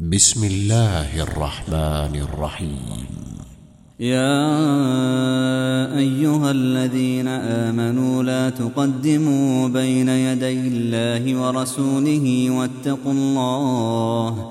بسم الله الرحمن الرحيم. يا أيها الذين آمنوا لا تقدموا بين يدي الله ورسوله واتقوا الله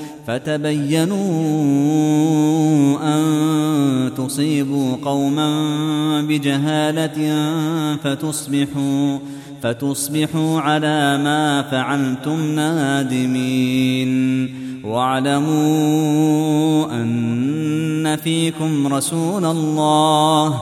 فتبينوا أن تصيبوا قوما بجهالة فتصبحوا فتصبحوا على ما فعلتم نادمين. واعلموا أن فيكم رسول الله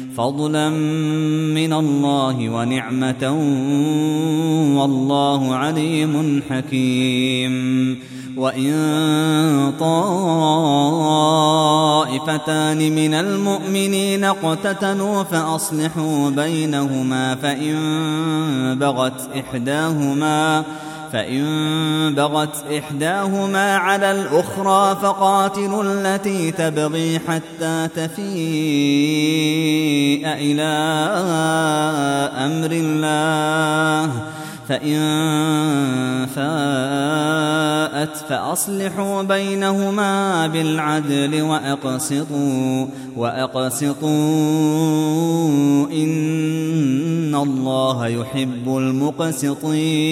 فضلا من الله ونعمة والله عليم حكيم. وإن طائفتان من المؤمنين اقتتلوا فأصلحوا بينهما فإن بغت إحداهما فإن بغت إحداهما على الأخرى فقاتلوا التي تبغي حتى تفيء إلى أمر الله. فإن فاءت فأصلحوا بينهما بالعدل وأقسطوا وأقسطوا إن الله يحب المقسطين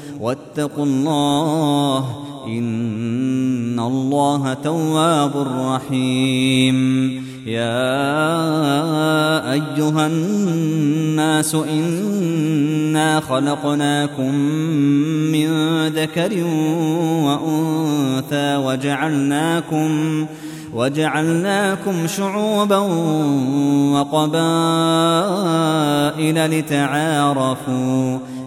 واتقوا الله إن الله تواب رحيم. يا أيها الناس إنا خلقناكم من ذكر وأنثى وجعلناكم وجعلناكم شعوبا وقبائل لتعارفوا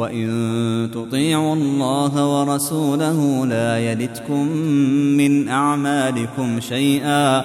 وإن تطيعوا الله ورسوله لا يلتكم من أعمالكم شيئا